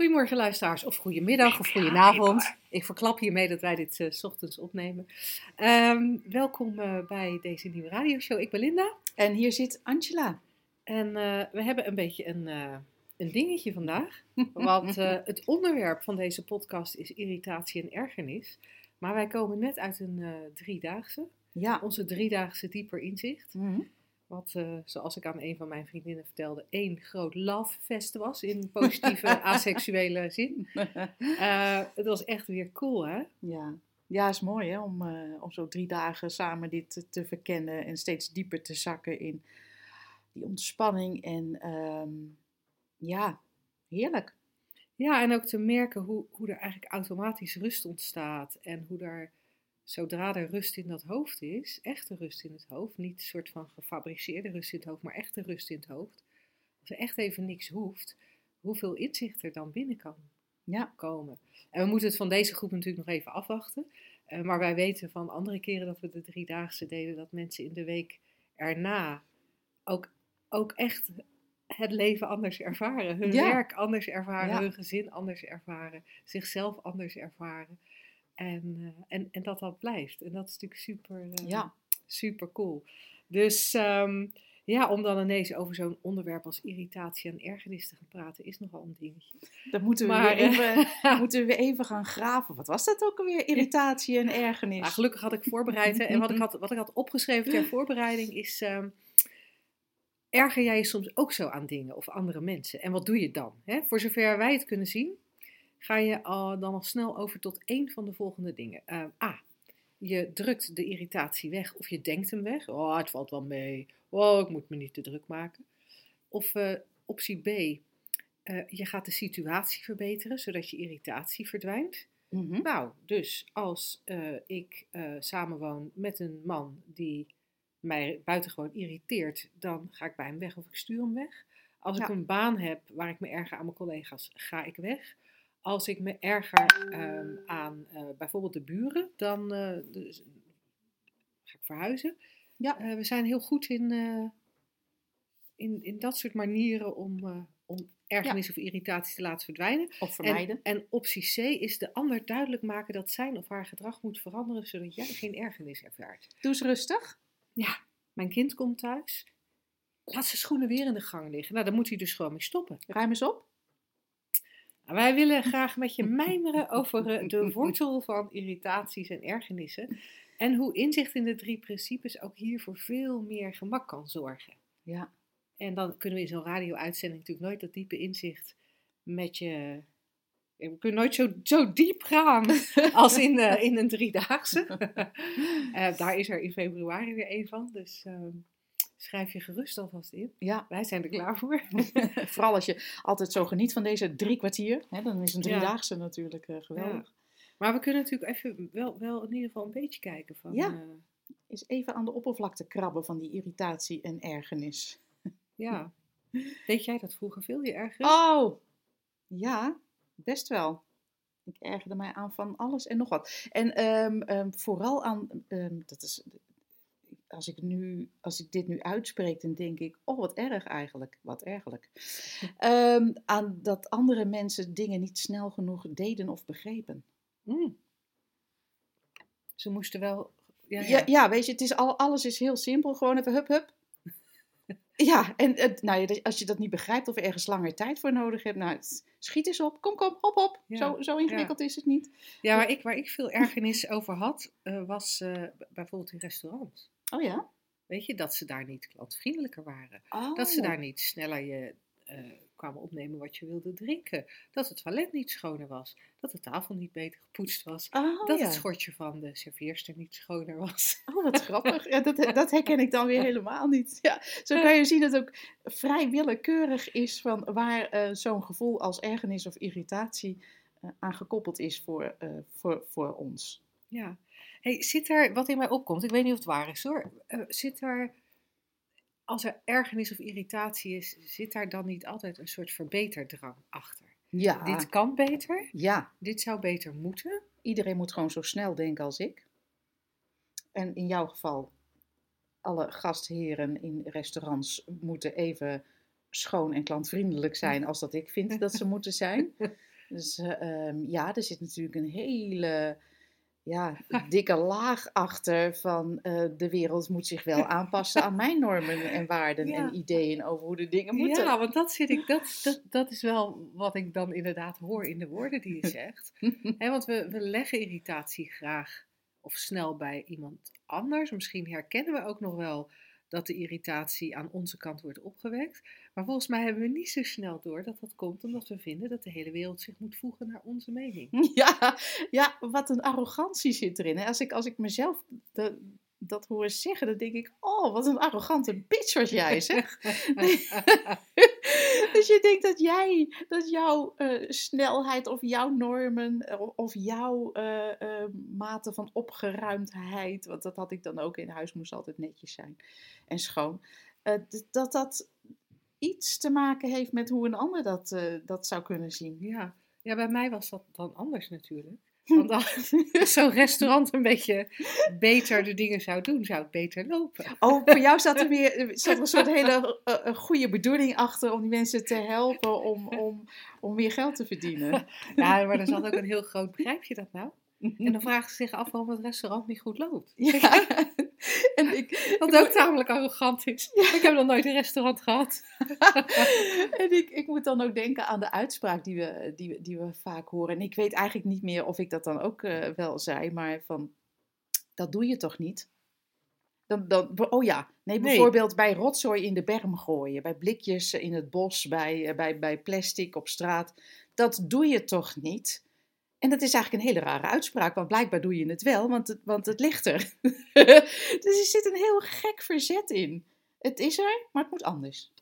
Goedemorgen luisteraars, of goedemiddag of goedenavond. Ik verklap hiermee dat wij dit uh, s ochtends opnemen. Um, welkom uh, bij deze nieuwe radioshow. Ik ben Linda. En hier zit Angela. En uh, we hebben een beetje een, een dingetje vandaag. Want het onderwerp van deze podcast is irritatie en ergernis. Maar wij komen net uit een driedaagse. Ja. Onze driedaagse dieper inzicht. Mm -hmm. Wat, uh, zoals ik aan een van mijn vriendinnen vertelde, één groot lovefest was in positieve asexuele zin. Uh, het was echt weer cool, hè? Ja, ja is mooi hè, om, uh, om zo drie dagen samen dit te, verkennen en steeds dieper te zakken in die ontspanning. En um, ja, heerlijk. Ja, en ook te merken hoe, hoe er eigenlijk automatisch rust ontstaat en hoe daar zodra er rust in dat hoofd is, echte rust in het hoofd, niet een soort van gefabriceerde rust in het hoofd, maar echte rust in het hoofd, als er echt even niks hoeft, hoeveel inzicht er dan binnen kan ja. komen. En we moeten het van deze groep natuurlijk nog even afwachten. Uh, maar wij weten van andere keren dat we de driedaagse deden, dat mensen in de week erna ook, ook echt het leven anders ervaren. Hun ja. werk anders ervaren, Ja. hun gezin anders ervaren, zichzelf anders ervaren. En, uh, en, en dat dat blijft. En dat is natuurlijk super, Ja. super cool. Dus um, ja, om dan ineens over zo'n onderwerp als irritatie en ergernis te gaan praten, is nogal een dingetje. Dan moeten we, Maar, weer even, moeten we even gaan graven. Wat was dat ook alweer? Irritatie en ergernis. Nou, gelukkig had ik voorbereid. hè, en wat ik had, wat ik had opgeschreven ter voorbereiding is. Um, erger jij je soms ook zo aan dingen of andere mensen? En wat doe je dan? Hè? Voor zover wij het kunnen zien, ga je al, dan al snel over tot één van de volgende dingen. Uh, A. Je drukt de irritatie weg of je denkt hem weg. Oh, het valt wel mee. Oh, ik moet me niet te druk maken. Of uh, optie B. Uh, je gaat de situatie verbeteren, zodat je irritatie verdwijnt. Mm -hmm. Nou, dus als ik samenwoon met een man die mij buitengewoon irriteert, dan ga ik bij hem weg of ik stuur hem weg. Als Ja. ik een baan heb waar ik me erger aan mijn collega's, ga ik weg. Als ik me erger ehm, aan eh, bijvoorbeeld de buren, dan eh, dus, ga ik verhuizen. Ja. Eh, we zijn heel goed in, in, in dat soort manieren om, om ergernis of irritatie te laten verdwijnen. Of vermijden. En, en optie C is de ander duidelijk maken dat zijn of haar gedrag moet veranderen, zodat jij geen ergernis ervaart. Doe eens rustig. Ja, mijn kind komt thuis. Laat zijn schoenen weer in de gang liggen. Nou, dan moet hij dus gewoon mee stoppen. Ruim eens op. Nou, wij willen graag met je mijmeren over eh, de wortel van irritaties en ergernissen. En hoe inzicht in de drie principes ook hier voor veel meer gemak kan zorgen. Ja. En dan kunnen we in zo'n radio-uitzending natuurlijk nooit dat diepe inzicht met je. We kunnen nooit zo, zo diep gaan als in, uh, in een driedaagse. uh, daar is er in februari weer een van. Dus uh, schrijf je gerust alvast in. Ja. Wij zijn er klaar voor. Vooral als je altijd zo geniet van deze drie kwartier. Hè, dan is een driedaagse ja. natuurlijk uh, geweldig. Ja. Maar we kunnen natuurlijk even wel, wel in ieder geval een beetje kijken van... Ja, uh, is even aan de oppervlakte krabben van die irritatie en ergernis. Ja. Deed jij dat vroeger veel, je ergernis? Oh, ja, best wel. Ik ergerde mij aan van alles en nog wat. En um, um, vooral aan, um, dat is, als ik, nu, als ik dit nu uitspreek, dan denk ik, oh wat erg eigenlijk, wat ergelijk. aan dat andere mensen dingen niet snel genoeg deden of begrepen. Mm. Ze moesten wel... Ja, ja. ja, ja weet je, het is al, alles is heel simpel. Gewoon even hup hup. Ja, en nou, als je dat niet begrijpt of ergens langer tijd voor nodig hebt, nou, schiet eens op, kom, kom, hop, hop. Ja, zo, zo ingewikkeld ja. is het niet. Ja, waar ik, waar ik veel ergernis over had, uh, was uh, bijvoorbeeld in restaurants. Oh ja? Weet je, dat ze daar niet klantvriendelijker waren. Oh. Dat ze daar niet sneller je kwamen opnemen wat je wilde drinken. Dat het toilet niet schoner was. Dat de tafel niet beter gepoetst was. Oh, dat ja. het schortje van de serveerster niet schoner was. Oh, wat grappig. Ja, dat, dat herken ik dan weer helemaal niet. Ja, zo kan je zien dat het ook vrij willekeurig is van waar uh, zo'n gevoel als ergernis of irritatie uh, aan gekoppeld is voor, voor, voor ons. Ja. Hey, zit er, wat in mij opkomt, ik weet niet of het waar is hoor, zit er als er ergernis of irritatie is, zit daar dan niet altijd een soort verbeterdrang achter? Ja, Dit kan beter, ja, dit zou beter moeten. iedereen moet gewoon zo snel denken als ik. En in jouw geval, alle gastheren in restaurants moeten even schoon en klantvriendelijk zijn als dat ik vind dat ze moeten zijn. Dus eh, ehm, ja, er zit natuurlijk een hele ja, dikke laag achter van eh, de wereld moet zich wel aanpassen aan mijn normen en waarden Ja. en ideeën over hoe de dingen moeten. Ja, want dat, zit ik, dat, dat, dat is wel wat ik dan inderdaad hoor in de woorden die je zegt. Hè, want we, we leggen irritatie graag of snel bij iemand anders. Misschien herkennen we ook nog wel dat de irritatie aan onze kant wordt opgewekt. Maar volgens mij hebben we niet zo snel door dat dat komt omdat we vinden dat de hele wereld zich moet voegen naar onze mening. Ja, ja, wat een arrogantie zit erin. Als, ik, als ik mezelf de- dat hoor zeggen, dan denk ik, oh, wat een arrogante bitch was jij, zeg. dus je denkt dat jij, dat jouw eh, snelheid of jouw normen eh, of jouw eh, mate van opgeruimdheid, want dat had ik dan ook in huis, moest altijd netjes zijn en schoon, dat dat iets te maken heeft met hoe een ander dat, dat zou kunnen zien. Ja. ja, bij mij was dat dan anders natuurlijk. Want als zo'n restaurant een beetje beter de dingen zou doen, zou het beter lopen. Oh, voor jou zat er weer zat er een soort hele eh, goede bedoeling achter om die mensen te helpen om, om, om meer geld te verdienen. Ja, maar er zat ook een heel groot, begrijp je dat nou? En dan vragen ze zich af waarom het restaurant niet goed loopt. Ja. En ik, Wat ook tamelijk arrogant is. Ik heb nog nooit een restaurant gehad. en ik, ik moet dan ook denken aan de uitspraak die we, die, die we vaak horen. En ik weet eigenlijk niet meer of ik dat dan ook eh, wel zei, maar van, dat doe je toch niet? Dan, dan, oh ja, nee, Nee. bijvoorbeeld bij rotzooi in de berm gooien, bij blikjes in het bos, bij, eh, bij, bij plastic op straat. Dat doe je toch niet? En dat is eigenlijk een hele rare uitspraak, want blijkbaar doe je het wel, want het, want het ligt er. dus er zit een heel gek verzet in. Het is er, maar het moet anders.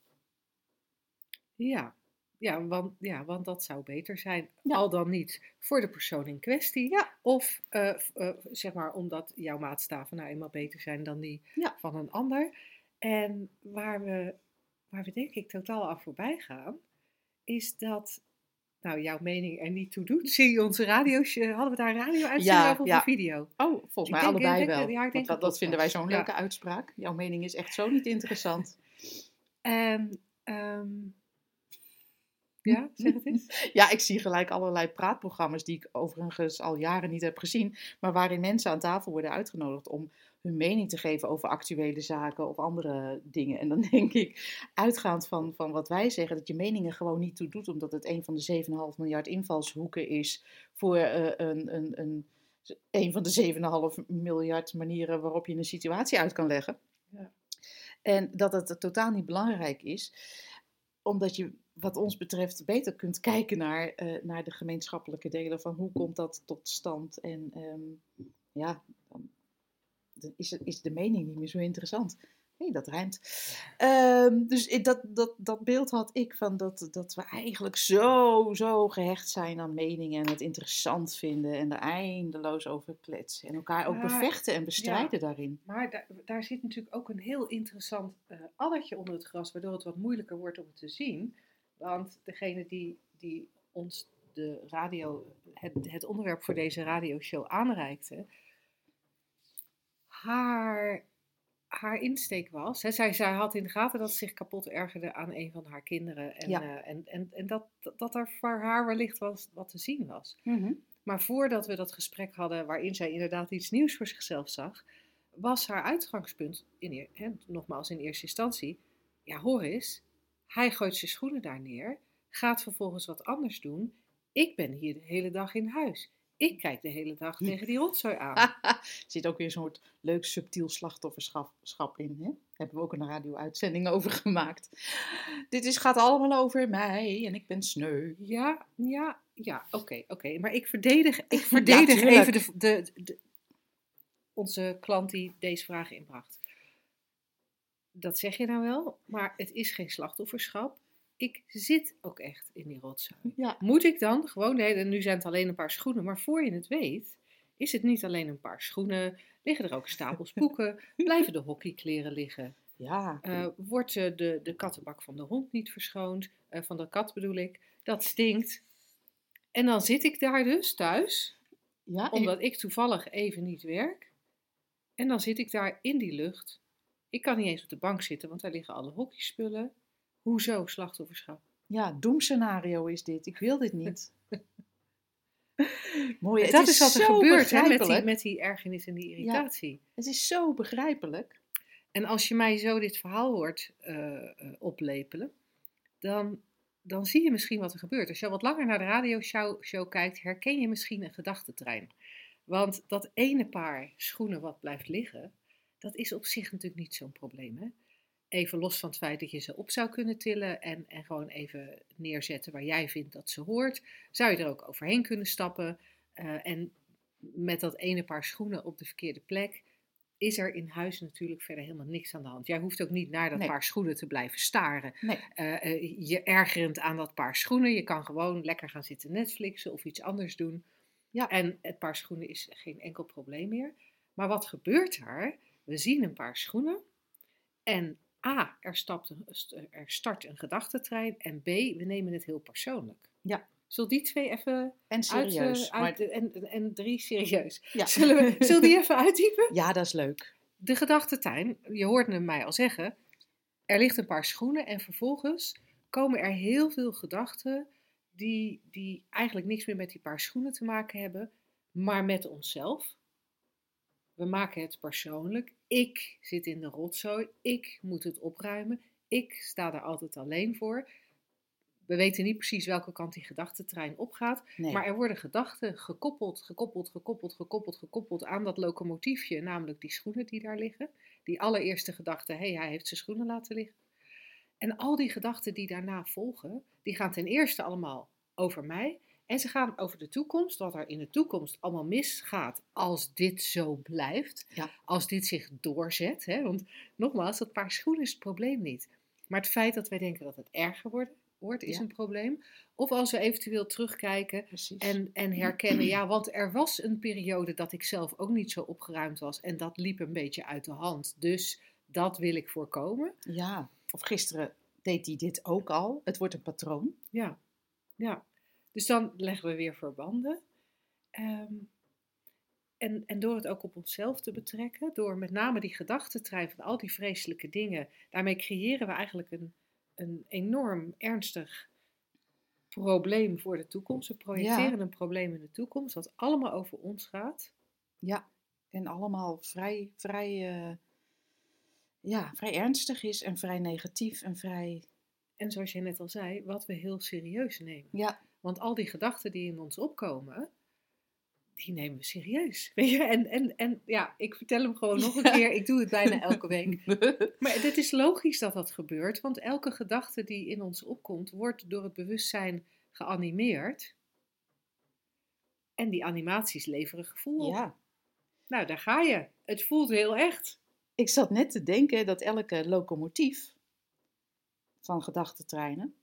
Ja, ja, want, ja, want dat zou beter zijn. Ja. Al dan niet voor de persoon in kwestie. Ja. Of eh, eh, zeg maar omdat jouw maatstaven nou eenmaal beter zijn dan die Ja. van een ander. En waar we, waar we denk ik totaal aan voorbij gaan, is dat nou, jouw mening er niet toe doet. Zie je onze radio, hadden we daar een radio-uitzending Ja, over of ja. een video? Oh, volgens mij allebei denk- wel. ja, ik denk Want dat, dat vinden wij zo'n leuke uitspraak. Jouw mening is echt zo niet interessant. En, ehm, ja, zeg het eens. Ja, ik zie gelijk allerlei praatprogramma's die ik overigens al jaren niet heb gezien. Maar waarin mensen aan tafel worden uitgenodigd om hun mening te geven over actuele zaken of andere dingen. En dan denk ik, uitgaand van, van wat wij zeggen, dat je meningen gewoon niet toe doet. Omdat het een van de 7,5 miljard invalshoeken is voor eh, een, een, een, een van de 7,5 miljard manieren waarop je een situatie uit kan leggen. Ja. En dat het totaal niet belangrijk is, omdat je, wat ons betreft, beter kunt kijken naar, eh, naar de gemeenschappelijke delen van hoe komt dat tot stand. En ehm, ja, dan is, het- is de mening niet meer zo interessant. Nee, dat rijmt. Ehm, dus dat, dat, dat beeld had ik van dat, dat we eigenlijk zo, zo gehecht zijn aan meningen en het interessant vinden en er eindeloos over kletsen. En elkaar ook Maar- bevechten en bestrijden daarin. Maar daar, daar zit natuurlijk ook een heel interessant eh addertje onder het gras, waardoor het wat moeilijker wordt om het te zien. Want degene die, die ons de radio, het, het onderwerp voor deze radioshow aanreikte, haar, haar insteek was, hè, zij, zij had in de gaten dat ze zich kapot ergerde aan een van haar kinderen. En, Ja. eh, en, en, en dat, dat er voor haar wellicht was, wat te zien was. Mhm. Maar voordat we dat gesprek hadden, waarin zij inderdaad iets nieuws voor zichzelf zag, was haar uitgangspunt, in, hè, nogmaals in eerste instantie, ja hoor eens, hij gooit zijn schoenen daar neer, gaat vervolgens wat anders doen. Ik ben hier de hele dag in huis. Ik kijk de hele dag tegen die rotzooi aan. Er zit ook weer een soort leuk subtiel slachtofferschap schap in. Hè? Daar hebben we ook een radio-uitzending over gemaakt. Dit is, gaat allemaal over mij en ik ben sneu. Ja, ja, ja, oké, oké. Maar ik verdedig, ik verdedig even de, de, de- onze klant die deze vraag inbracht. Dat zeg je nou wel, maar het is geen slachtofferschap. Ik zit ook echt in die rotzooi. Ja. Moet ik dan gewoon, nee, nu zijn het alleen een paar schoenen, maar voor je het weet, is het niet alleen een paar schoenen, liggen er ook stapels boeken, blijven de hockeykleren liggen. Ja. Uh, wordt uh, de, de kattenbak van de hond niet verschoond, uh, van de kat bedoel ik, dat stinkt. En dan zit ik daar dus thuis, ja, omdat ik toevallig even niet werk. En dan zit ik daar in die lucht. Ik kan niet eens op de bank zitten, want daar liggen alle hockeyspullen. Hoezo slachtofferschap? Ja, doemscenario is dit. Ik wil dit niet. Mooi. Het dat is, wat er gebeurt hè, met, die, met die ergernis en die irritatie. Ja, het is zo begrijpelijk. En als je mij zo dit verhaal hoort uh, oplepelen, dan, dan zie je misschien wat er gebeurt. Als je al wat langer naar de radioshow show kijkt, herken je misschien een gedachtentrein. Want dat ene paar schoenen wat blijft liggen, dat is op zich natuurlijk niet zo'n probleem. Hè? Even los van het feit dat je ze op zou kunnen tillen en, en gewoon even neerzetten waar jij vindt dat ze hoort, zou je er ook overheen kunnen stappen. Uh, en met dat ene paar schoenen op de verkeerde plek, is er in huis natuurlijk verder helemaal niks aan de hand. Jij hoeft ook niet naar dat Nee. paar schoenen te blijven staren. Nee. Eh, eh, je ergerend aan dat paar schoenen. Je kan gewoon lekker gaan zitten Netflixen of iets anders doen. Ja. En het paar schoenen is geen enkel probleem meer. Maar wat gebeurt er? We zien een paar schoenen en A, er, stapt een, er start een gedachtentrein en B, we nemen het heel persoonlijk. Ja. Zullen die twee even En uit, serieus. eh, uit- en, en drie serieus. ja. Zullen we, zullen die even uitdiepen? ja, dat is leuk. De gedachtetuin, je hoorde hem mij al zeggen, er ligt een paar schoenen en vervolgens komen er heel veel gedachten die, die eigenlijk niks meer met die paar schoenen te maken hebben, maar met onszelf. We maken het persoonlijk. Ik zit in de rotzooi, ik moet het opruimen, ik sta daar altijd alleen voor. We weten niet precies welke kant die gedachtentrein opgaat, Nee. maar er worden gedachten gekoppeld, gekoppeld, gekoppeld, gekoppeld, gekoppeld aan dat locomotiefje, namelijk die schoenen die daar liggen. Die allereerste gedachte, hé, hey, hij heeft zijn schoenen laten liggen. En al die gedachten die daarna volgen, die gaan ten eerste allemaal over mij. En ze gaan over de toekomst, wat er in de toekomst allemaal misgaat als dit zo blijft. Ja. Als dit zich doorzet. Hè? Want nogmaals, dat paar schoenen is het probleem niet. Maar het feit dat wij denken dat het erger wordt, wordt is Ja. een probleem. Of als we eventueel terugkijken Precies. en, en herkennen, ja, want er was een periode dat ik zelf ook niet zo opgeruimd was. En dat liep een beetje uit de hand. Dus dat wil ik voorkomen. Ja, of gisteren deed hij dit ook al. Het wordt een patroon. Ja, ja. Dus dan leggen we weer verbanden. Ehm, en, en door het ook op onszelf te betrekken, door met name die gedachtentrein van al die vreselijke dingen, daarmee creëren we eigenlijk een, een enorm ernstig probleem voor de toekomst. We projecteren een probleem in de toekomst, wat allemaal over ons gaat. Ja, en allemaal vrij, vrij, eh, ja, vrij ernstig is en vrij negatief en vrij... En zoals jij net al zei, wat we heel serieus nemen. Ja, Want al die gedachten die in ons opkomen, die nemen we serieus. Weet je? En, en, en ja, ik vertel hem gewoon nog een keer. Ik doe het bijna elke week. Maar het is logisch dat dat gebeurt, want elke gedachte die in ons opkomt, wordt door het bewustzijn geanimeerd. En die animaties leveren gevoel ja. Nou, daar ga je. Het voelt heel echt. Ik zat net te denken dat elke locomotief van gedachtentreinen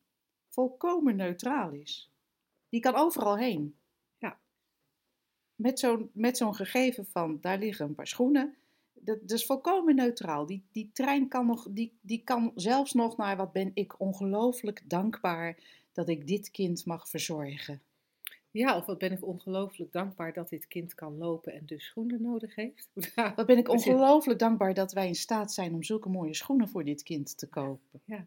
volkomen neutraal is. Die kan overal heen. Ja. Met zo'n met zo'n gegeven van, daar liggen een paar schoenen. Dat, dat is volkomen neutraal. Die, die trein kan, nog, die, die kan zelfs nog naar wat ben ik ongelooflijk dankbaar dat ik dit kind mag verzorgen. Ja, of wat ben ik ongelooflijk dankbaar dat dit kind kan lopen en dus schoenen nodig heeft. Wat ben ik ongelooflijk dankbaar dat wij in staat zijn om zulke mooie schoenen voor dit kind te kopen. Ja.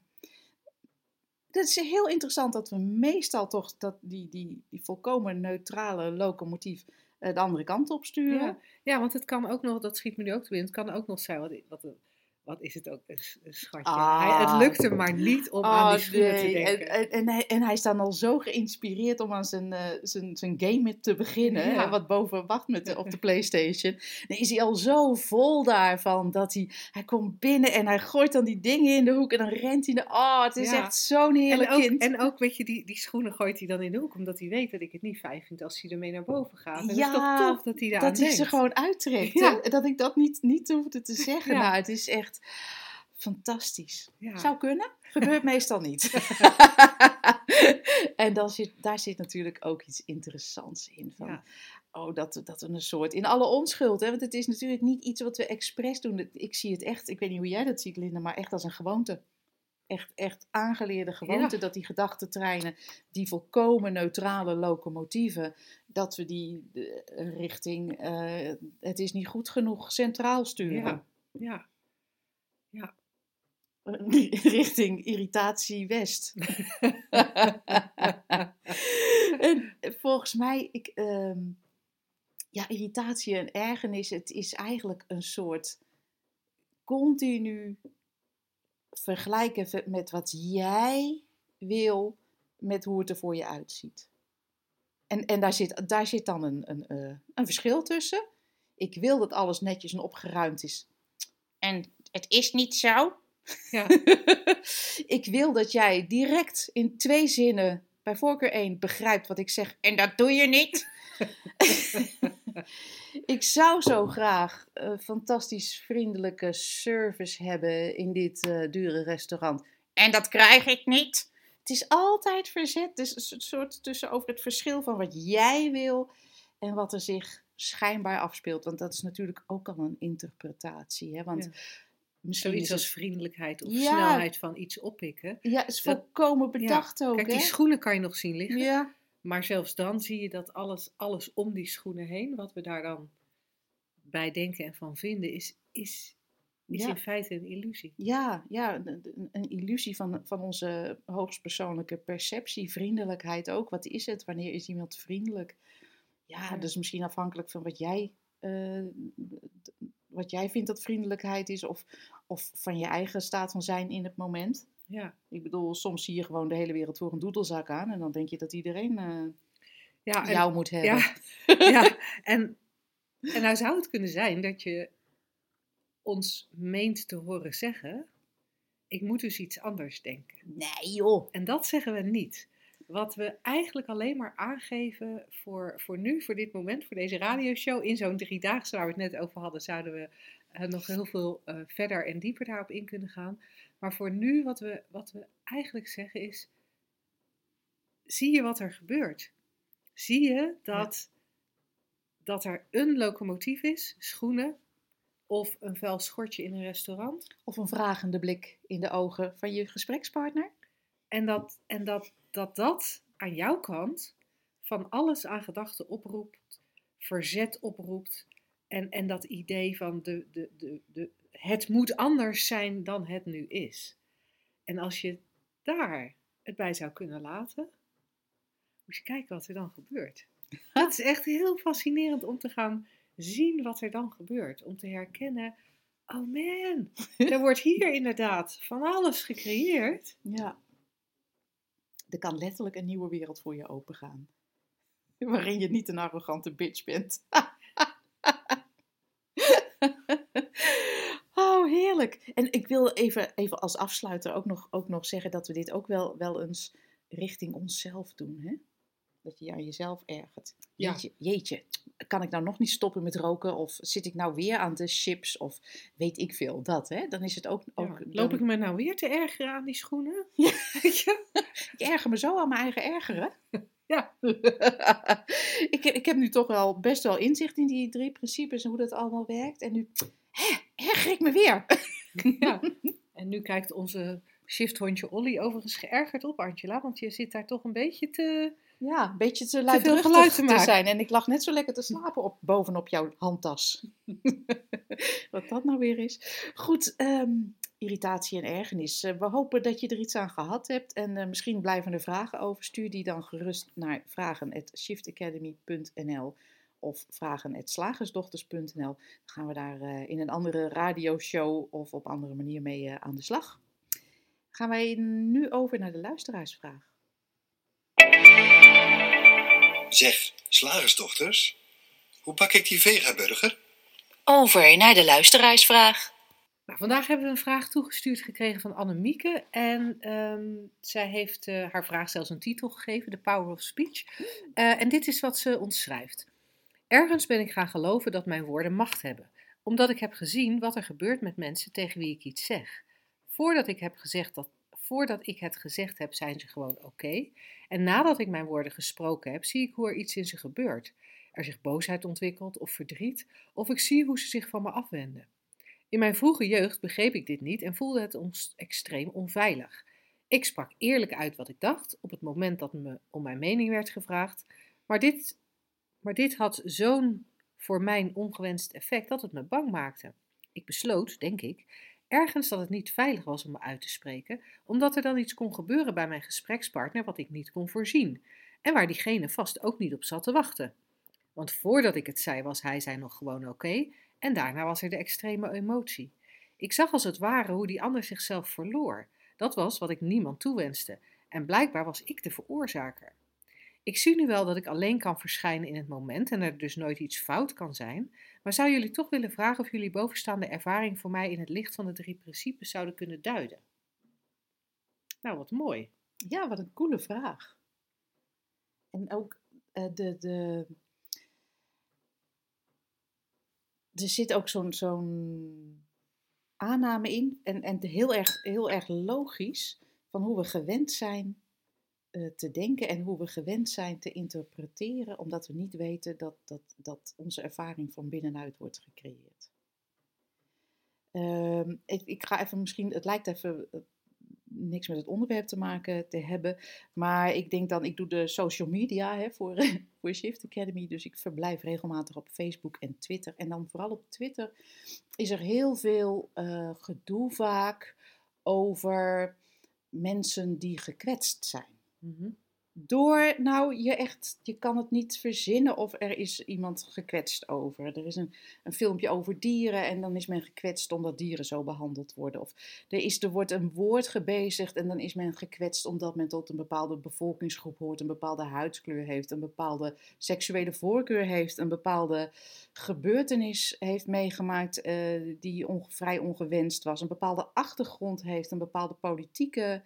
Dat is heel interessant dat we meestal toch dat die, die, die volkomen neutrale locomotief eh, de andere kant op sturen. Ja, ja, want het kan ook nog, dat schiet me nu ook te binnen, het kan ook nog zijn, wat, wat, wat is het ook, een, schatje. Ah. Hij, het lukt hem maar niet om aan die Oh, schoenen nee. te En, denken. en, en, hij, en hij is dan al zo geïnspireerd om aan zijn, eh, zijn, zijn game te beginnen. Ja. wat boven wacht met op de Playstation. Dan is hij al zo vol daarvan dat hij, hij komt binnen en hij gooit dan die dingen in de hoek. En dan rent hij naar. Oh, het is Ja. echt zo'n heerlijk en, ook, kind. en ook, weet je, die, die schoenen gooit hij dan in de hoek, omdat hij weet dat ik het niet fijn vind als hij ermee naar boven gaat. En dat is Ja, toch tof dat hij daar aan dat hij ze gewoon uittrekt. Ja. Dat ik dat niet, niet hoefde te zeggen. Ja. Nou, het is echt fantastisch. Ja. Zou kunnen. Gebeurt meestal niet. en dan zit, daar zit natuurlijk ook iets interessants in. Van, Ja. Oh, dat, dat we een soort, in alle onschuld, hè? want het is natuurlijk niet iets wat we expres doen. Ik zie het echt, ik weet niet hoe jij dat ziet Linda, maar echt als een gewoonte. Echt, echt aangeleerde gewoonte dat die gedachtentreinen, die volkomen neutrale locomotieven, dat we die eh, richting eh, het is niet goed genoeg centraal sturen. Ja. Ja. richting irritatie west. en volgens mij, ik, ehm, ja, irritatie en ergernis, het is eigenlijk een soort continu vergelijken ve- met wat jij wil met hoe het er voor je uitziet. En, en daar, zit, daar zit dan een, een, eh, een verschil tussen. Ik wil dat alles netjes en opgeruimd is. En het is niet zo. Ja. ik wil dat jij direct in twee zinnen, bij voorkeur één, begrijpt wat ik zeg. En dat doe je niet. ik zou zo graag een fantastisch vriendelijke service hebben in dit eh, dure restaurant. En dat krijg ik niet. Het is altijd verzet. Dus een soort- soort tussen over het verschil van wat jij wil en wat er zich schijnbaar afspeelt. Want dat is natuurlijk ook al een interpretatie. Hè? Want Ja. Misschien Zoiets als vriendelijkheid of Ja. snelheid van iets oppikken. Ja, is Dat- volkomen bedacht ook, Kijk, hè? die schoenen kan je nog zien liggen. Ja, Maar zelfs dan zie je dat alles, alles om die schoenen heen, wat we daar dan bij denken en van vinden, is, is, is Ja. in feite een illusie. ja, ja een illusie van, van onze hoogstpersoonlijke perceptie, vriendelijkheid ook. Wat is het? Wanneer is iemand vriendelijk? Ja, Ja. dus misschien afhankelijk van wat jij, eh, wat jij vindt dat vriendelijkheid is, of, of van je eigen staat van zijn in het moment. Ja, Ik bedoel, soms zie je gewoon de hele wereld voor een doedelzak aan en dan denk je dat iedereen eh, ja, en, jou moet hebben. ja, ja en, en nou zou het kunnen zijn dat je ons meent te horen zeggen, ik moet dus iets anders denken. Nee joh. En dat zeggen we niet. Wat we eigenlijk alleen maar aangeven voor, voor nu, voor dit moment, voor deze radioshow, in zo'n driedaagse waar we het net over hadden, zouden we eh, nog heel veel eh, verder en dieper daarop in kunnen gaan. Maar voor nu, wat we, wat we eigenlijk zeggen is, zie je wat er gebeurt? Zie je dat, dat er een locomotief is, schoenen, of een vuil schortje in een restaurant? Of een vragende blik in de ogen van je gesprekspartner. En dat en dat, dat, dat aan jouw kant van alles aan gedachten oproept, verzet oproept. En, en dat idee van de, de, de, de, het moet anders zijn dan het nu is. En als je daar het bij zou kunnen laten, moet je kijken wat er dan gebeurt. Dat is echt heel fascinerend om te gaan zien wat er dan gebeurt. Om te herkennen, oh man, er wordt hier inderdaad van alles gecreëerd. Ja. Er kan letterlijk een nieuwe wereld voor je opengaan. Waarin je niet een arrogante bitch bent. oh, heerlijk. En ik wil even, even als afsluiter ook nog, ook nog zeggen dat we dit ook wel, wel eens richting onszelf doen. Hè? Dat je je aan jezelf ergert. Ja. Jeetje, jeetje, kan ik nou nog niet stoppen met roken? Of zit ik nou weer aan de chips? Of weet ik veel, dat hè? Dan is het ook... Ja, ook loop dan- ik me nou weer te ergeren aan die schoenen? Ja. Ik erger me zo aan mijn eigen ergeren. Ja. ik, ik heb nu toch wel best wel inzicht in die drie principes en hoe dat allemaal werkt. En nu hè, erger ik me weer. ja. En nu kijkt onze shifthondje Olly overigens geërgerd op, Angela. Want je zit daar toch een beetje te... Ja, een beetje te luidruchtig te te, zijn. En ik lag net zo lekker te slapen op, bovenop jouw handtas. Wat dat nou weer is. Goed, ehm, irritatie en ergernis. Eh, we hopen dat je er iets aan gehad hebt. En eh, misschien blijven er vragen over. Stuur die dan gerust naar vragen.shiftacademy.nl of vragen.slagersdochters.nl. Dan gaan we daar eh, in een andere radioshow of op andere manier mee aan de slag. Gaan wij nu over naar de luisteraarsvraag. Zeg, slagersdochters, hoe bak ik die vegaburger? Over naar de luisteraarsvraag. Nou, vandaag hebben we een vraag toegestuurd gekregen van Annemieke. En ehm, zij heeft eh, haar vraag zelfs een titel gegeven, The Power of Speech. Eh, en dit is wat ze ons schrijft. Ergens ben ik gaan geloven dat mijn woorden macht hebben. Omdat ik heb gezien wat er gebeurt met mensen tegen wie ik iets zeg. Voordat ik heb gezegd dat, voordat ik het gezegd heb, zijn ze gewoon oké. En nadat ik mijn woorden gesproken heb, zie ik hoe er iets in ze gebeurt. Er zich boosheid ontwikkelt of verdriet, of ik zie hoe ze zich van me afwenden. In mijn vroege jeugd begreep ik dit niet en voelde het ons extreem onveilig. Ik sprak eerlijk uit wat ik dacht op het moment dat me om mijn mening werd gevraagd, maar dit, maar dit had zo'n voor mijn ongewenst effect dat het me bang maakte. Ik besloot, denk ik, ergens dat het niet veilig was om me uit te spreken, omdat er dan iets kon gebeuren bij mijn gesprekspartner wat ik niet kon voorzien en waar diegene vast ook niet op zat te wachten. Want voordat ik het zei, was hij zij nog gewoon oké en daarna was er de extreme emotie. Ik zag als het ware hoe die ander zichzelf verloor. Dat was wat ik niemand toewenste en blijkbaar was ik de veroorzaker. Ik zie nu wel dat ik alleen kan verschijnen in het moment en er dus nooit iets fout kan zijn, maar zou jullie toch willen vragen of jullie bovenstaande ervaring voor mij in het licht van de drie principes zouden kunnen duiden? Nou, wat mooi. Ja, wat een coole vraag. En ook uh, de, de. Er zit ook zo'n zo'n aanname in, en, en heel, erg, heel erg logisch, van hoe we gewend zijn te denken en hoe we gewend zijn te interpreteren, omdat we niet weten dat, dat, dat onze ervaring van binnenuit wordt gecreëerd. Uh, ik, ik, ga even misschien, het lijkt even uh, niks met het onderwerp te maken te hebben, maar ik denk dan, ik doe de social media hè, voor, voor Shift Academy, dus ik verblijf regelmatig op Facebook en Twitter. En dan vooral op Twitter is er heel veel uh, gedoe vaak over mensen die gekwetst zijn. Mhm. Door, nou, je echt, je kan het niet verzinnen of er is iemand gekwetst over. Er is een, een filmpje over dieren en dan is men gekwetst omdat dieren zo behandeld worden. Of er, is, er wordt een woord gebezigd en dan is men gekwetst omdat men tot een bepaalde bevolkingsgroep hoort, een bepaalde huidskleur heeft, een bepaalde seksuele voorkeur heeft, een bepaalde gebeurtenis heeft meegemaakt uh, die vrij ongewenst was, een bepaalde achtergrond heeft, een bepaalde politieke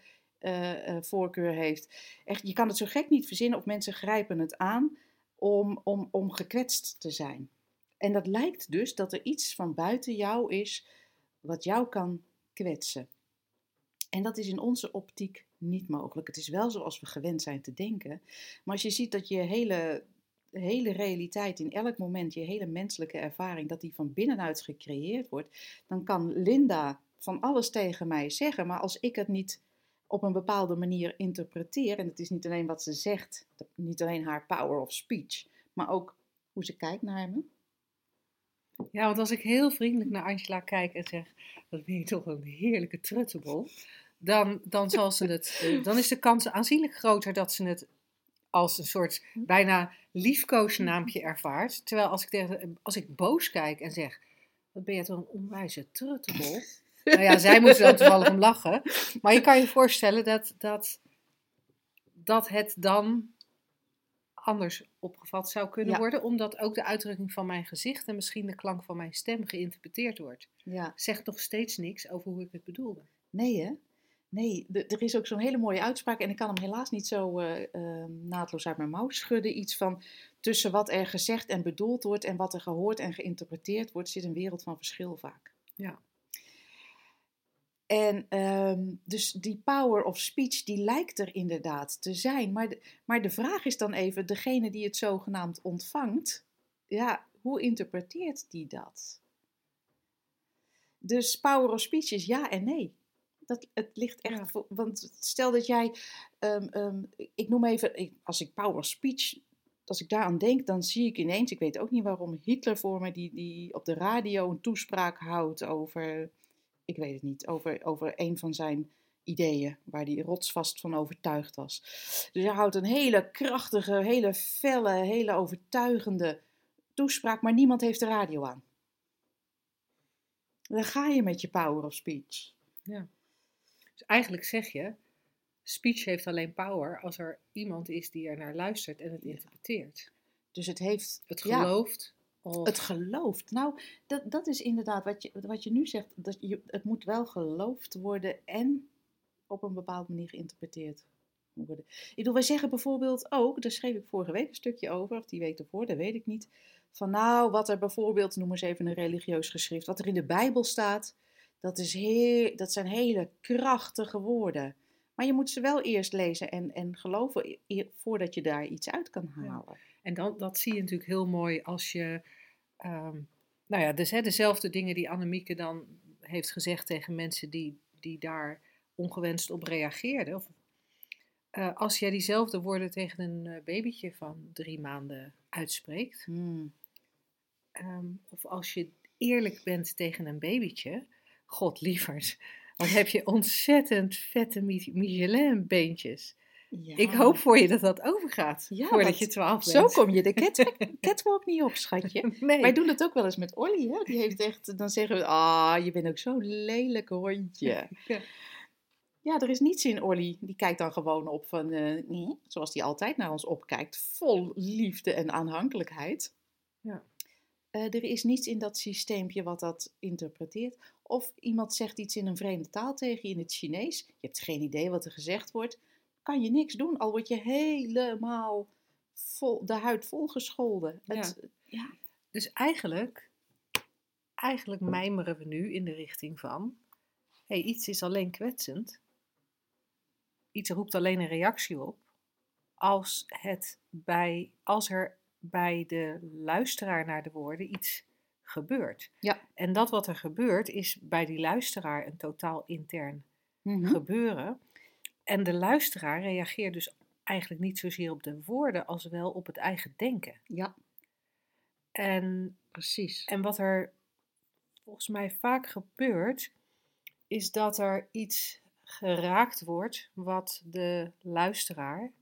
voorkeur heeft. Echt, je kan het zo gek niet verzinnen of mensen grijpen het aan om, om, om gekwetst te zijn. En dat lijkt dus dat er iets van buiten jou is wat jou kan kwetsen. En dat is in onze optiek niet mogelijk. Het is wel zoals we gewend zijn te denken. Maar als je ziet dat je hele, hele realiteit in elk moment, je hele menselijke ervaring, dat die van binnenuit gecreëerd wordt, dan kan Linda van alles tegen mij zeggen. Maar als ik het niet op een bepaalde manier interpreteer. En het is niet alleen wat ze zegt, niet alleen haar power of speech, maar ook hoe ze kijkt naar me. Ja, want als ik heel vriendelijk naar Angela kijk en zeg, wat ben je toch een heerlijke truttebol, dan, dan, zal ze het, dan is de kans aanzienlijk groter dat ze het als een soort bijna liefkoosnaampje ervaart. Terwijl als ik, tegen, als ik boos kijk en zeg, wat ben je toch een onwijze truttebol, nou ja, zij moest er toevallig om lachen. Maar je kan je voorstellen dat, dat, dat het dan anders opgevat zou kunnen worden, omdat ook de uitdrukking van mijn gezicht en misschien de klank van mijn stem geïnterpreteerd wordt. Ja. Zegt nog steeds niks over hoe ik het bedoelde. Nee, hè? Nee, er is ook zo'n hele mooie uitspraak en ik kan hem helaas niet zo uh, uh, naadloos uit mijn mouw schudden. Iets van tussen wat er gezegd en bedoeld wordt en wat er gehoord en geïnterpreteerd wordt, zit een wereld van verschil vaak. Ja. En um, dus die power of speech, die lijkt er inderdaad te zijn. Maar de, maar de vraag is dan even, degene die het zogenaamd ontvangt, ja, hoe interpreteert die dat? Dus power of speech is ja en nee. Dat, het ligt echt, ja. want stel dat jij, um, um, ik noem even, als ik power of speech, als ik daaraan denk, dan zie ik ineens, ik weet ook niet waarom, Hitler voor me, die, die op de radio een toespraak houdt over ik weet het niet, over, over een van zijn ideeën, waar hij rotsvast van overtuigd was. Dus hij houdt een hele krachtige, hele felle, hele overtuigende toespraak, maar niemand heeft de radio aan. Dan ga je met je power of speech. Ja. Dus eigenlijk zeg je, speech heeft alleen power als er iemand is die er naar luistert en het interpreteert. Dus het heeft... Het gelooft. Ja, het gelooft. Nou, dat, dat is inderdaad wat je, wat je nu zegt. Dat je, het moet wel geloofd worden en op een bepaalde manier geïnterpreteerd worden. Ik bedoel, wij zeggen bijvoorbeeld ook, daar schreef ik vorige week een stukje over, of die week ervoor, dat weet ik niet. Van nou, wat er bijvoorbeeld, noem eens even een religieus geschrift, wat er in de Bijbel staat, dat, is heel, dat zijn hele krachtige woorden. Maar je moet ze wel eerst lezen en, en geloven voordat je daar iets uit kan halen. En dan, dat zie je natuurlijk heel mooi als je, ehm, nou ja, dus hè, dezelfde dingen die Annemieke dan heeft gezegd tegen mensen die, die daar ongewenst op reageerden. Of, eh, als jij diezelfde woorden tegen een eh, babytje van drie maanden uitspreekt, Hmm. ehm, of als je eerlijk bent tegen een babytje, god lieverd, dan heb je ontzettend vette Mi- Michelin-beentjes. Ja. Ik hoop voor je dat dat overgaat, Ja, voordat want je twaalf Zo bent. kom je de catwalk, catwalk niet op, schatje. Nee. Wij doen dat ook wel eens met Olly. Hè? Die heeft echt, dan zeggen we, ah, je bent ook zo'n lelijk hondje. Ja. Ja, er is niets in Olly. Die kijkt dan gewoon op van, eh, nee, zoals die altijd naar ons opkijkt. Vol liefde en aanhankelijkheid. Ja. Eh, er is niets in dat systeempje wat dat interpreteert. Of iemand zegt iets in een vreemde taal tegen je in het Chinees. Je hebt geen idee wat er gezegd wordt. Kan je niks doen, al word je helemaal vol, de huid volgescholden. Het, ja. Dus eigenlijk, eigenlijk mijmeren we nu in de richting van, hey, iets is alleen kwetsend, iets roept alleen een reactie op, als, het bij, als er bij de luisteraar naar de woorden iets gebeurt. Ja. En dat wat er gebeurt is bij die luisteraar een totaal intern Mhm. gebeuren. En de luisteraar reageert dus eigenlijk niet zozeer op de woorden als wel op het eigen denken. Ja, En precies. En wat er volgens mij vaak gebeurt, is dat er iets geraakt wordt wat de luisteraar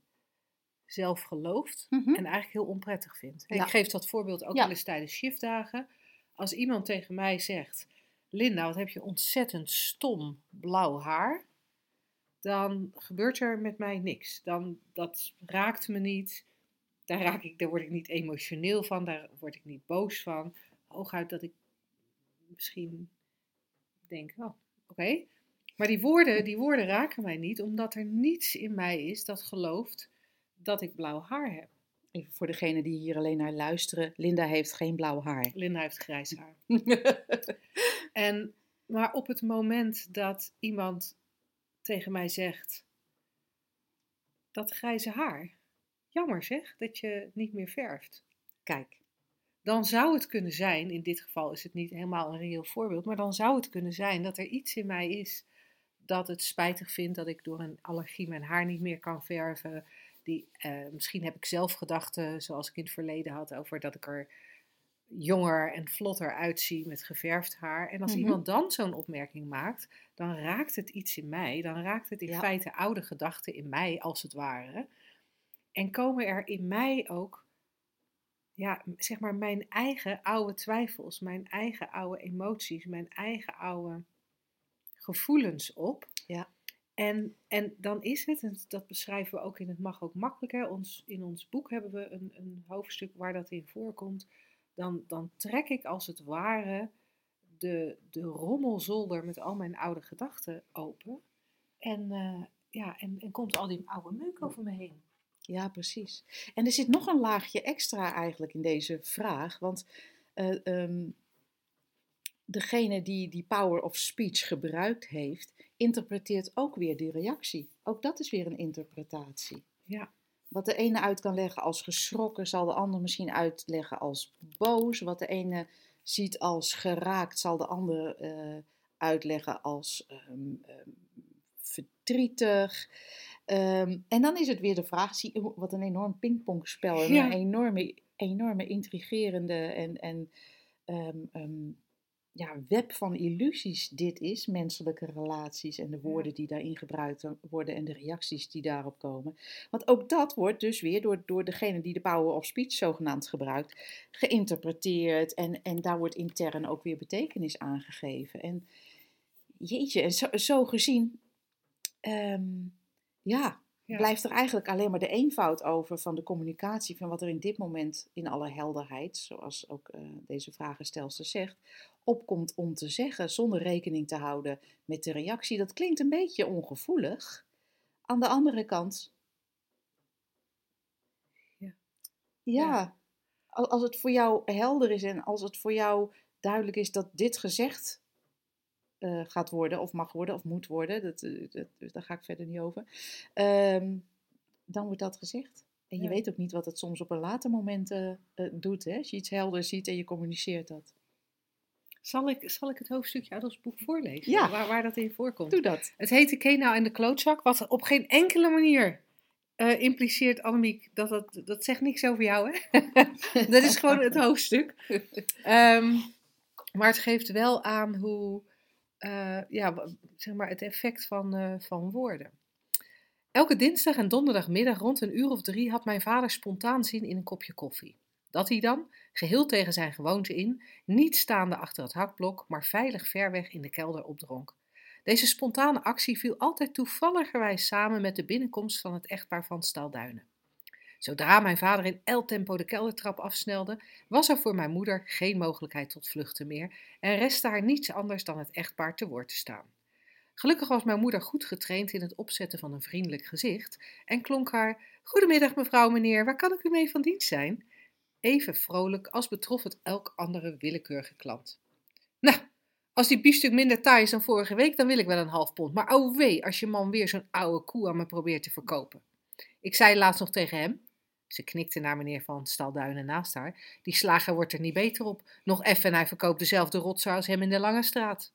zelf gelooft Mhm. en eigenlijk heel onprettig vindt. Ja. Ik geef dat voorbeeld ook Ja. wel eens tijdens shiftdagen. Als iemand tegen mij zegt, Linda, wat heb je ontzettend stom blauw haar, dan gebeurt er met mij niks. Dan, dat raakt me niet. Daar, raak ik, daar word ik niet emotioneel van, daar word ik niet boos van. Hooguit dat ik misschien denk, oh, oké. Maar die woorden, die woorden raken mij niet, omdat er niets in mij is dat gelooft dat ik blauw haar heb. Even voor degenen die hier alleen naar luisteren. Linda heeft geen blauw haar. Linda heeft grijs haar. En, maar op het moment dat iemand tegen mij zegt, dat grijze haar, jammer zeg, dat je niet meer verft. Kijk. Dan zou het kunnen zijn, in dit geval is het niet helemaal een reëel voorbeeld, maar dan zou het kunnen zijn dat er iets in mij is dat het spijtig vindt dat ik door een allergie mijn haar niet meer kan verven. Die, eh, misschien heb ik zelf gedachten, zoals ik in het verleden had, over dat ik er jonger en vlotter uitzie met geverfd haar. En als Mhm. iemand dan zo'n opmerking maakt, dan raakt het iets in mij. Dan raakt het in Ja. feite oude gedachten in mij, als het ware. En komen er in mij ook, ja, zeg maar, mijn eigen oude twijfels, mijn eigen oude emoties, mijn eigen oude gevoelens op. En, en dan is het, en dat beschrijven we ook in Het Mag Ook Makkelijker, ons, in ons boek hebben we een, een hoofdstuk waar dat in voorkomt. Dan, dan trek ik als het ware de, de rommelzolder met al mijn oude gedachten open. En, eh, ja, en, en komt al die oude meuk over me heen. Ja, precies. En er zit nog een laagje extra eigenlijk in deze vraag. Want eh, ehm, degene die die power of speech gebruikt heeft, interpreteert ook weer die reactie. Ook dat is weer een interpretatie. Ja. Wat de ene uit kan leggen als geschrokken, zal de ander misschien uitleggen als boos. Wat de ene ziet als geraakt, zal de ander eh, uitleggen als ehm, ehm, verdrietig. Ehm, en dan is het weer de vraag, zie wat een enorm pingpongspel en Ja. een enorme, enorme intrigerende en, en ja, web van illusies dit is, menselijke relaties en de woorden die daarin gebruikt worden en de reacties die daarop komen. Want ook dat wordt dus weer door, door degene die de power of speech zogenaamd gebruikt, geïnterpreteerd en, en daar wordt intern ook weer betekenis aangegeven. En jeetje, en zo, zo gezien, ehm, ja, Ja. blijft er eigenlijk alleen maar de eenvoud over van de communicatie van wat er in dit moment in alle helderheid, zoals ook eh, deze vragenstelster zegt, opkomt om te zeggen zonder rekening te houden met de reactie. Dat klinkt een beetje ongevoelig. Aan de andere kant. Ja. Ja, al- als het voor jou helder is en als het voor jou duidelijk is dat dit gezegd eh, gaat worden, of mag worden, of moet worden, dat, eh, dat, dus daar ga ik verder niet over, ehm, dan wordt dat gezegd. En je Ja. weet ook niet wat het soms op een later moment eh, doet, hè? als je iets helder ziet en je communiceert dat. Zal ik, zal ik het hoofdstukje uit ons boek voorlezen? Ja. Waar, waar dat in voorkomt? Doe dat. Het heet de Kenau en de klootzak, wat op geen enkele manier impliceert, Annemiek, dat, dat dat zegt niks over jou, hè? dat is gewoon het hoofdstuk. Ehm, maar het geeft wel aan hoe, eh, ja, zeg maar, het effect van, eh, van woorden. Elke dinsdag en donderdagmiddag rond een uur of drie had mijn vader spontaan zin in een kopje koffie. Dat hij dan, geheel tegen zijn gewoonte in, niet staande achter het hakblok, maar veilig ver weg in de kelder opdronk. Deze spontane actie viel altijd toevalligerwijs samen met de binnenkomst van het echtpaar van Stalduinen. Zodra mijn vader in el tempo de keldertrap afsnelde, was er voor mijn moeder geen mogelijkheid tot vluchten meer en restte haar niets anders dan het echtpaar te woord te staan. Gelukkig was mijn moeder goed getraind in het opzetten van een vriendelijk gezicht en klonk haar: Goedemiddag, mevrouw, meneer, waar kan ik u mee van dienst zijn? Even vrolijk als betrof het elk andere willekeurige klant. Nou, als die biefstuk minder taai is dan vorige week, dan wil ik wel een half pond. Maar oh wee, als je man weer zo'n oude koe aan me probeert te verkopen. Ik zei laatst nog tegen hem. Ze knikte naar meneer van Stalduinen naast haar. Die slager wordt er niet beter op. Nog effen en hij verkoopt dezelfde rotzooi als hem in de Lange Straat.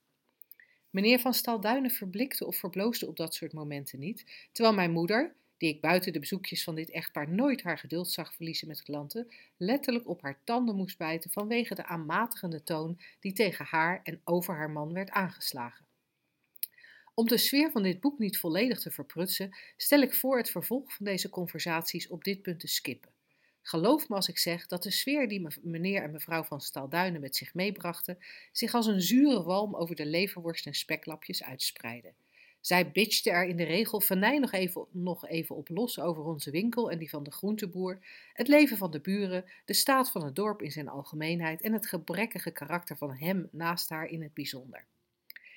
Meneer van Stalduinen verblikte of verbloosde op dat soort momenten niet, terwijl mijn moeder, die ik buiten de bezoekjes van dit echtpaar nooit haar geduld zag verliezen met klanten, letterlijk op haar tanden moest bijten vanwege de aanmatigende toon die tegen haar en over haar man werd aangeslagen. Om de sfeer van dit boek niet volledig te verprutsen, stel ik voor het vervolg van deze conversaties op dit punt te skippen. Geloof me als ik zeg dat de sfeer die me- meneer en mevrouw van Stalduinen met zich meebrachten, zich als een zure walm over de leverworst en speklapjes uitspreidde. Zij bitchte er in de regel venijn nog even, nog even op los over onze winkel en die van de groenteboer, het leven van de buren, de staat van het dorp in zijn algemeenheid en het gebrekkige karakter van hem naast haar in het bijzonder.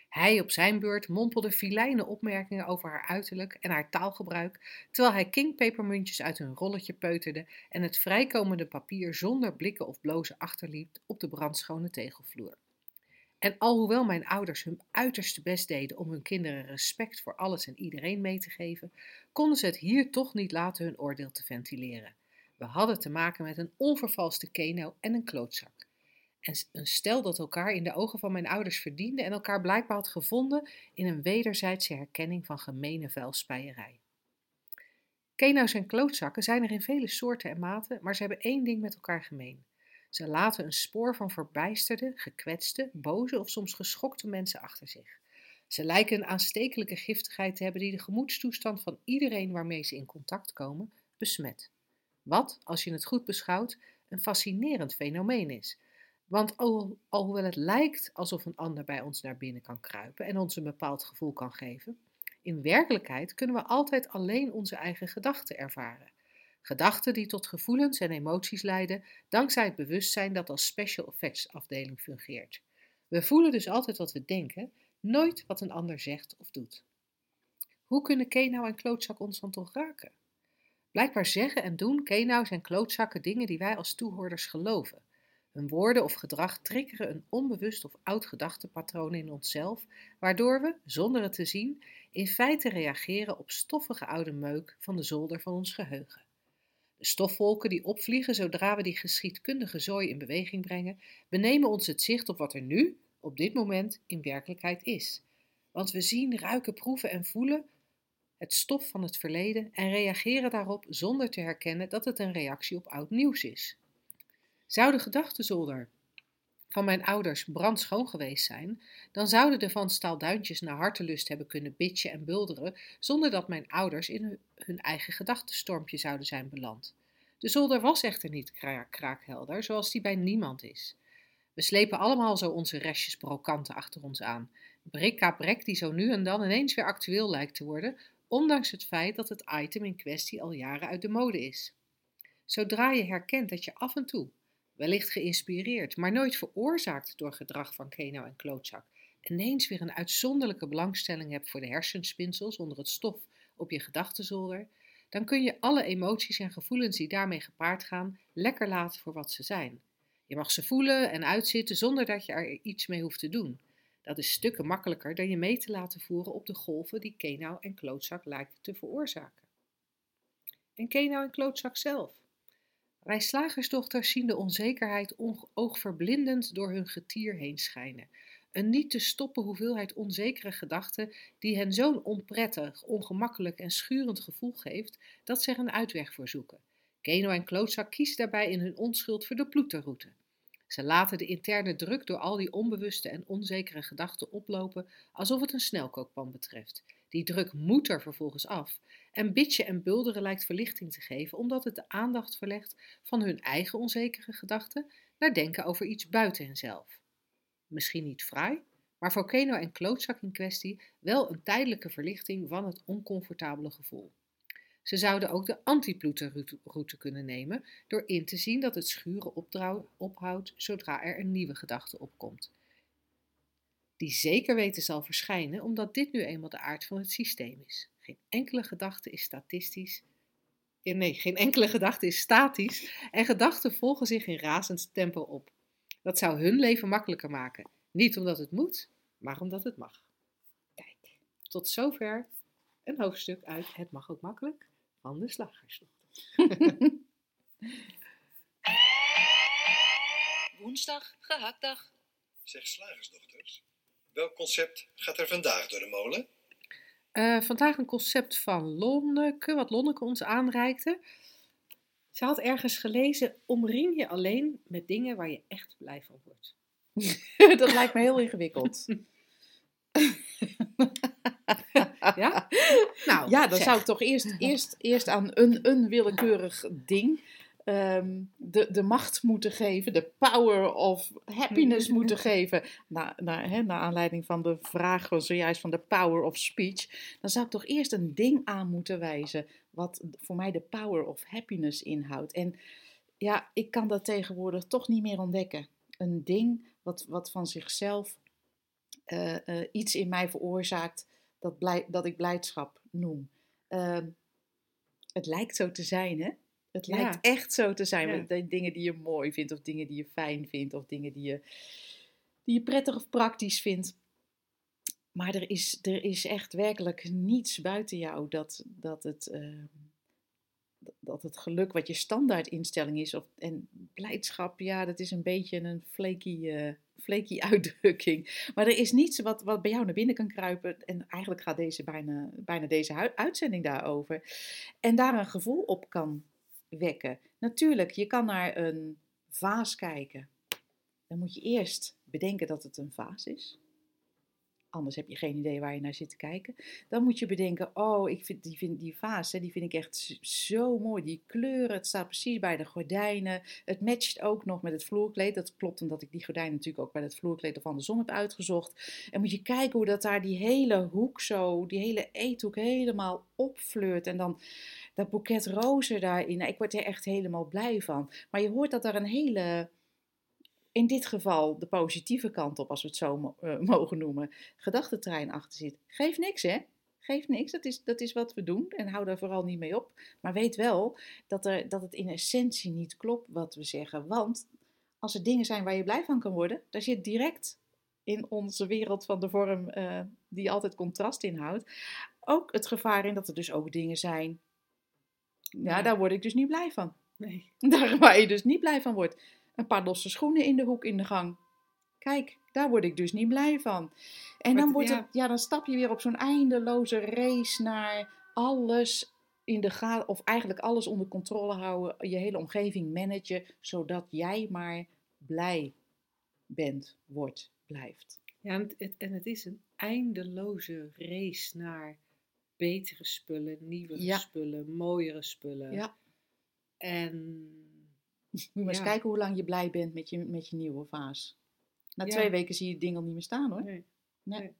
Hij op zijn beurt mompelde filijne opmerkingen over haar uiterlijk en haar taalgebruik, terwijl hij kingpepermuntjes uit hun rolletje peuterde en het vrijkomende papier zonder blikken of blozen achterliet op de brandschone tegelvloer. En alhoewel mijn ouders hun uiterste best deden om hun kinderen respect voor alles en iedereen mee te geven, konden ze het hier toch niet laten hun oordeel te ventileren. We hadden te maken met een onvervalste keno en een klootzak. En een stel dat elkaar in de ogen van mijn ouders verdiende en elkaar blijkbaar had gevonden in een wederzijdse herkenning van gemene vuilspeierij. Keno's en klootzakken zijn er in vele soorten en maten, maar ze hebben één ding met elkaar gemeen. Ze laten een spoor van verbijsterde, gekwetste, boze of soms geschokte mensen achter zich. Ze lijken een aanstekelijke giftigheid te hebben die de gemoedstoestand van iedereen waarmee ze in contact komen besmet. Wat, als je het goed beschouwt, een fascinerend fenomeen is. Want al, alhoewel het lijkt alsof een ander bij ons naar binnen kan kruipen en ons een bepaald gevoel kan geven, in werkelijkheid kunnen we altijd alleen onze eigen gedachten ervaren. Gedachten die tot gevoelens en emoties leiden dankzij het bewustzijn dat als special effects afdeling fungeert. We voelen dus altijd wat we denken, nooit wat een ander zegt of doet. Hoe kunnen Kenau en klootzak ons dan toch raken? Blijkbaar zeggen en doen Kenau's en klootzakken dingen die wij als toehoorders geloven. Hun woorden of gedrag triggeren een onbewust of oud gedachtepatroon in onszelf, waardoor we, zonder het te zien, in feite reageren op stoffige oude meuk van de zolder van ons geheugen. De stofwolken die opvliegen zodra we die geschiedkundige zooi in beweging brengen, benemen ons het zicht op wat er nu, op dit moment, in werkelijkheid is. Want we zien, ruiken, proeven en voelen het stof van het verleden en reageren daarop zonder te herkennen dat het een reactie op oud nieuws is. Zou de gedachtenzolder van mijn ouders brandschoon geweest zijn, dan zouden de van Staalduintjes naar hartelust hebben kunnen bitchen en bulderen, zonder dat mijn ouders in hun, eigen gedachtenstormpje zouden zijn beland. De zolder was echter niet kraak kraakhelder, zoals die bij niemand is. We slepen allemaal zo onze restjes brokanten achter ons aan. Brik-brek die zo nu en dan ineens weer actueel lijkt te worden, ondanks het feit dat het item in kwestie al jaren uit de mode is. Zodra je herkent dat je af en toe, wellicht geïnspireerd, maar nooit veroorzaakt door gedrag van Keno en klootzak, ineens weer een uitzonderlijke belangstelling hebt voor de hersenspinsels onder het stof op je gedachtenzolder, dan kun je alle emoties en gevoelens die daarmee gepaard gaan lekker laten voor wat ze zijn. Je mag ze voelen en uitzitten zonder dat je er iets mee hoeft te doen. Dat is stukken makkelijker dan je mee te laten voeren op de golven die Kenau en klootzak lijken te veroorzaken. En Kenau en klootzak zelf. Wij slagersdochters zien de onzekerheid oogverblindend door hun getier heen schijnen. Een niet te stoppen hoeveelheid onzekere gedachten die hen zo'n onprettig, ongemakkelijk en schurend gevoel geeft dat ze er een uitweg voor zoeken. Keno en klootzak kiezen daarbij in hun onschuld voor de ploeterroute. Ze laten de interne druk door al die onbewuste en onzekere gedachten oplopen alsof het een snelkookpan betreft. Die druk moet er vervolgens af. En bitje en bulderen lijkt verlichting te geven omdat het de aandacht verlegt van hun eigen onzekere gedachten naar denken over iets buiten henzelf. Misschien niet fraai, maar voor Keno en klootzak in kwestie wel een tijdelijke verlichting van het oncomfortabele gevoel. Ze zouden ook de antiploetenroute kunnen nemen door in te zien dat het schuren ophoudt zodra er een nieuwe gedachte opkomt. Die zeker weten zal verschijnen, omdat dit nu eenmaal de aard van het systeem is. Geen enkele gedachte is statistisch. Eh, nee, geen enkele gedachte is statisch en gedachten volgen zich in razend tempo op. Dat zou hun leven makkelijker maken. Niet omdat het moet, maar omdat het mag. Kijk, tot zover een hoofdstuk uit Het mag ook makkelijk van de slagersdochter. Woensdag, gehaktdag. Zeg slagersdochters, welk concept gaat er vandaag door de molen? Uh, vandaag een concept van Lonneke, wat Lonneke ons aanreikte. Ze had ergens gelezen, omring je alleen met dingen waar je echt blij van wordt. dat lijkt me heel ingewikkeld. ja? Nou, ja, dan zou ik toch eerst, eerst, eerst aan een, een willekeurig ding ehm, de, de macht moeten geven, de power of happiness moeten geven. Na, na, hè, naar aanleiding van de vraag zojuist van de power of speech. Dan zou ik toch eerst een ding aan moeten wijzen wat voor mij de power of happiness inhoudt. En ja, ik kan dat tegenwoordig toch niet meer ontdekken. Een ding wat, wat van zichzelf uh, uh, iets in mij veroorzaakt dat, blij, dat ik blijdschap noem. Uh, het lijkt zo te zijn, hè? Het ja. lijkt echt zo te zijn. Ja. De dingen die je mooi vindt, of dingen die je fijn vindt, of dingen die je, die je prettig of praktisch vindt. Maar er is, er is echt werkelijk niets buiten jou dat, dat, het, uh, dat het geluk wat je standaardinstelling is. Of, en blijdschap, ja, dat is een beetje een flaky, uh, flaky uitdrukking. Maar er is niets wat, wat bij jou naar binnen kan kruipen. En eigenlijk gaat deze bijna, bijna deze uitzending daarover. En daar een gevoel op kan wekken. Natuurlijk, je kan naar een vaas kijken. Dan moet je eerst bedenken dat het een vaas is. Anders heb je geen idee waar je naar zit te kijken. Dan moet je bedenken, oh, ik vind die, vind, die vaas, hè, die vind ik echt zo mooi. Die kleuren, het staat precies bij de gordijnen. Het matcht ook nog met het vloerkleed. Dat klopt omdat ik die gordijnen natuurlijk ook bij het vloerkleed of andersom heb uitgezocht. En moet je kijken hoe dat daar die hele hoek zo, die hele eethoek helemaal opfleurt. En dan dat boeket rozen daarin. Ik word er echt helemaal blij van. Maar je hoort dat er een hele in dit geval de positieve kant op, als we het zo uh, mogen noemen, gedachtentrein achter zit. Geef niks, hè? Geef niks, dat is, dat is wat we doen en hou daar vooral niet mee op. Maar weet wel dat, er, dat het in essentie niet klopt wat we zeggen. Want als er dingen zijn waar je blij van kan worden, daar zit direct in onze wereld van de vorm uh, die altijd contrast inhoudt, ook het gevaar in dat er dus ook dingen zijn. Ja, ja. daar word ik dus niet blij van. Nee. Daar waar je dus niet blij van wordt. Een paar losse schoenen in de hoek in de gang. Kijk, daar word ik dus niet blij van. En dan, wordt Het, ja, dan stap je weer op zo'n eindeloze race naar alles in de gaten, of eigenlijk alles onder controle houden, je hele omgeving managen, zodat jij maar blij bent, wordt, blijft. Ja, en het, en het is een eindeloze race naar betere spullen, nieuwere ja. spullen, mooiere spullen. Ja. En moet je maar eens kijken hoe lang je blij bent met je, met je nieuwe vaas. Na twee weken zie je het ding al niet meer staan hoor. Nee. nee. nee.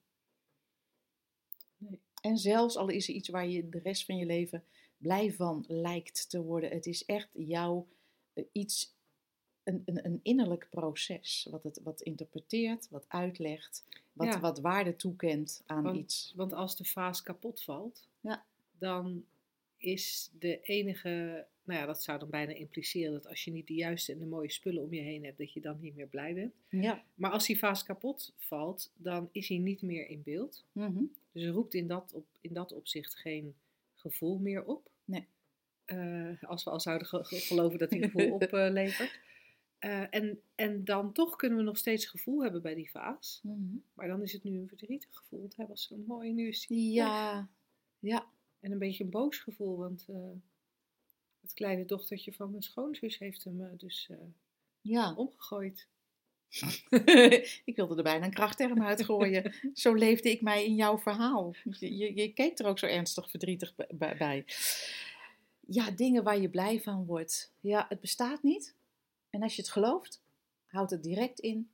nee. En zelfs al is er iets waar je de rest van je leven blij van lijkt te worden. Het is echt jouw uh, iets, een, een, een, innerlijk proces. Wat het wat interpreteert, wat uitlegt, wat, ja. wat waarde toekent aan want, iets. Want als de vaas kapot valt, ja. dan is de enige, nou ja, dat zou dan bijna impliceren dat als je niet de juiste en de mooie spullen om je heen hebt, dat je dan niet meer blij bent. Ja. Maar als die vaas kapot valt, dan is hij niet meer in beeld. Mhm. Dus er roept in dat, op, in dat opzicht geen gevoel meer op. Nee. Eh, als we al zouden ge- ge- geloven dat die gevoel oplevert. Eh, en, en dan toch kunnen we nog steeds gevoel hebben bij die vaas. Mhm. Maar dan is het nu een verdrietig gevoel. want Hij was zo mooi, nu is hij weg. Ja. En een beetje een boos gevoel, want eh, het kleine dochtertje van mijn schoonzus heeft hem eh, dus eh, Ja. omgegooid. ik wilde er bijna een krachtterm uitgooien. zo leefde ik mij in jouw verhaal. Je, je, je keek er ook zo ernstig verdrietig bij. Ja, dingen waar je blij van wordt. Ja, het bestaat niet. En als je het gelooft, houdt het direct in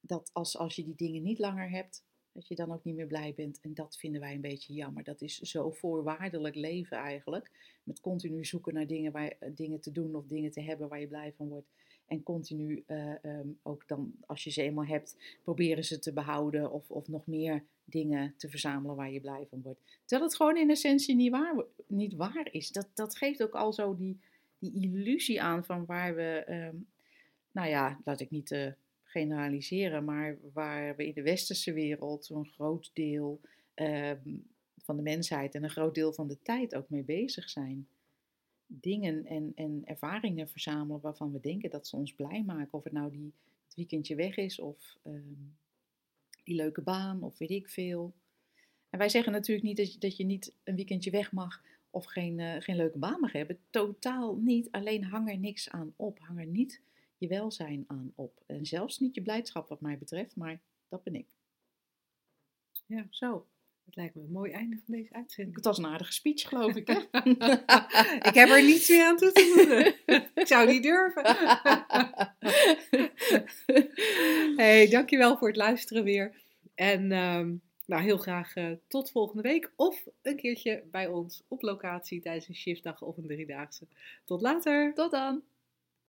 dat als, als je die dingen niet langer hebt, dat je dan ook niet meer blij bent. En dat vinden wij een beetje jammer. Dat is zo voorwaardelijk leven eigenlijk. Met continu zoeken naar dingen, waar, dingen te doen of dingen te hebben waar je blij van wordt. En continu eh, ehm, ook dan, als je ze eenmaal hebt, proberen ze te behouden of, of nog meer dingen te verzamelen waar je blij van wordt. Terwijl het gewoon in essentie niet waar, niet waar is. Dat, dat geeft ook al zo die, die illusie aan van waar we, ehm, nou ja, laat ik niet eh, generaliseren, maar waar we in de westerse wereld een groot deel ehm, van de mensheid en een groot deel van de tijd ook mee bezig zijn dingen en, en ervaringen verzamelen waarvan we denken dat ze ons blij maken. Of het nou die, het weekendje weg is of ehm, die leuke baan of weet ik veel. En wij zeggen natuurlijk niet dat je, dat je niet een weekendje weg mag of geen, eh, geen leuke baan mag hebben. Totaal niet. Alleen hang er niks aan op. Hang er niet je welzijn aan op. En zelfs niet je blijdschap wat mij betreft, maar dat ben ik. Ja. Zo. Het lijkt me een mooi einde van deze uitzending. Het was een aardige speech, geloof ik. Hè? ik heb er niets meer aan toe te voegen. ik zou niet durven. hey, dankjewel voor het luisteren weer. En ehm, nou, heel graag eh, tot volgende week. Of een keertje bij ons op locatie tijdens een shiftdag of een driedaagse. Tot later. Tot dan.